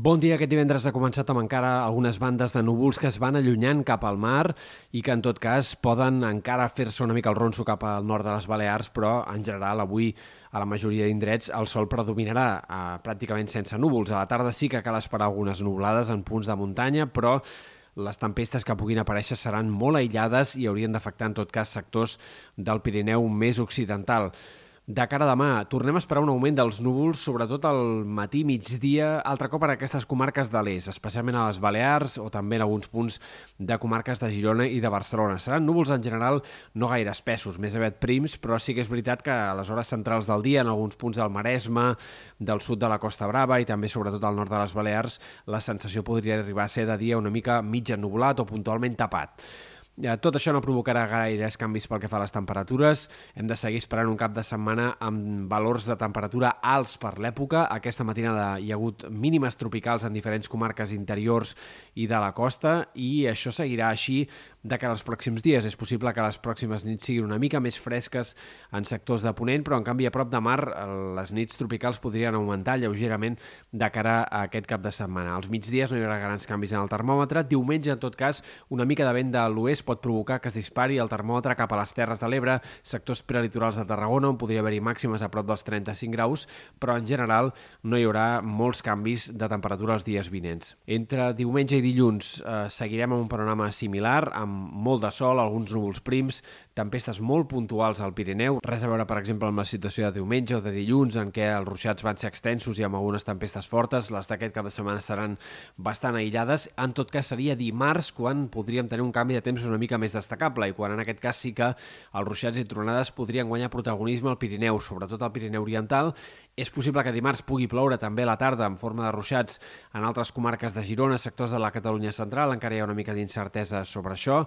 Bon dia. Aquest divendres ha començat amb encara algunes bandes de núvols que es van allunyant cap al mar i que, en tot cas, poden encara fer-se una mica el ronso cap al nord de les Balears, però, en general, avui a la majoria d'indrets el sol predominarà eh, pràcticament sense núvols. A la tarda sí que cal esperar algunes nublades en punts de muntanya, però les tempestes que puguin aparèixer seran molt aïllades i haurien d'afectar, en tot cas, sectors del Pirineu més occidental. De cara a demà, tornem a esperar un augment dels núvols, sobretot al matí, migdia, altre cop en aquestes comarques de l'est, especialment a les Balears o també en alguns punts de comarques de Girona i de Barcelona. Seran núvols en general no gaire espessos, més aviat prims, però sí que és veritat que a les hores centrals del dia, en alguns punts del Maresme, del sud de la Costa Brava i també sobretot al nord de les Balears, la sensació podria arribar a ser de dia una mica mig ennubulat o puntualment tapat. Tot això no provocarà gaires canvis pel que fa a les temperatures. Hem de seguir esperant un cap de setmana amb valors de temperatura alts per l'època. Aquesta matinada hi ha hagut mínimes tropicals en diferents comarques interiors i de la costa i això seguirà així de cara als pròxims dies. És possible que les pròximes nits siguin una mica més fresques en sectors de Ponent, però en canvi a prop de mar les nits tropicals podrien augmentar lleugerament de cara a aquest cap de setmana. Als migdies no hi haurà grans canvis en el termòmetre. Diumenge, en tot cas, una mica de vent de l'oest pot provocar que es dispari el termòmetre cap a les Terres de l'Ebre, sectors prelitorals de Tarragona, on podria haver-hi màximes a prop dels 35 graus, però en general no hi haurà molts canvis de temperatura els dies vinents. Entre diumenge i dilluns eh, seguirem amb un panorama similar, amb molt de sol, alguns núvols prims, tempestes molt puntuals al Pirineu, res a veure, per exemple, amb la situació de diumenge o de dilluns, en què els ruixats van ser extensos i amb algunes tempestes fortes, les d'aquest cap de setmana seran bastant aïllades. En tot cas, seria dimarts quan podríem tenir un canvi de temps una mica més destacable i quan en aquest cas sí que els ruixats i tronades podrien guanyar protagonisme al Pirineu, sobretot al Pirineu Oriental. És possible que dimarts pugui ploure també a la tarda en forma de ruixats en altres comarques de Girona, sectors de la Catalunya central, encara hi ha una mica d'incertesa sobre això.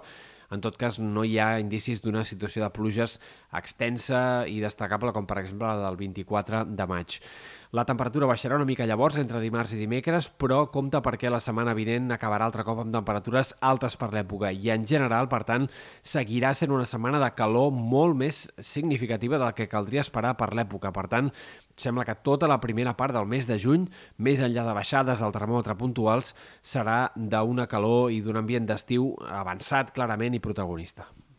En tot cas, no hi ha indicis d'una situació de pluges extensa i destacable, com per exemple la del 24 de maig. La temperatura baixarà una mica llavors entre dimarts i dimecres, però compta perquè la setmana vinent acabarà altre cop amb temperatures altes per l'època i en general, per tant, seguirà sent una setmana de calor molt més significativa del que caldria esperar per l'època. Per tant, sembla que tota la primera part del mes de juny, més enllà de baixades al termòmetre puntuals, serà d'una calor i d'un ambient d'estiu avançat clarament i protagonista.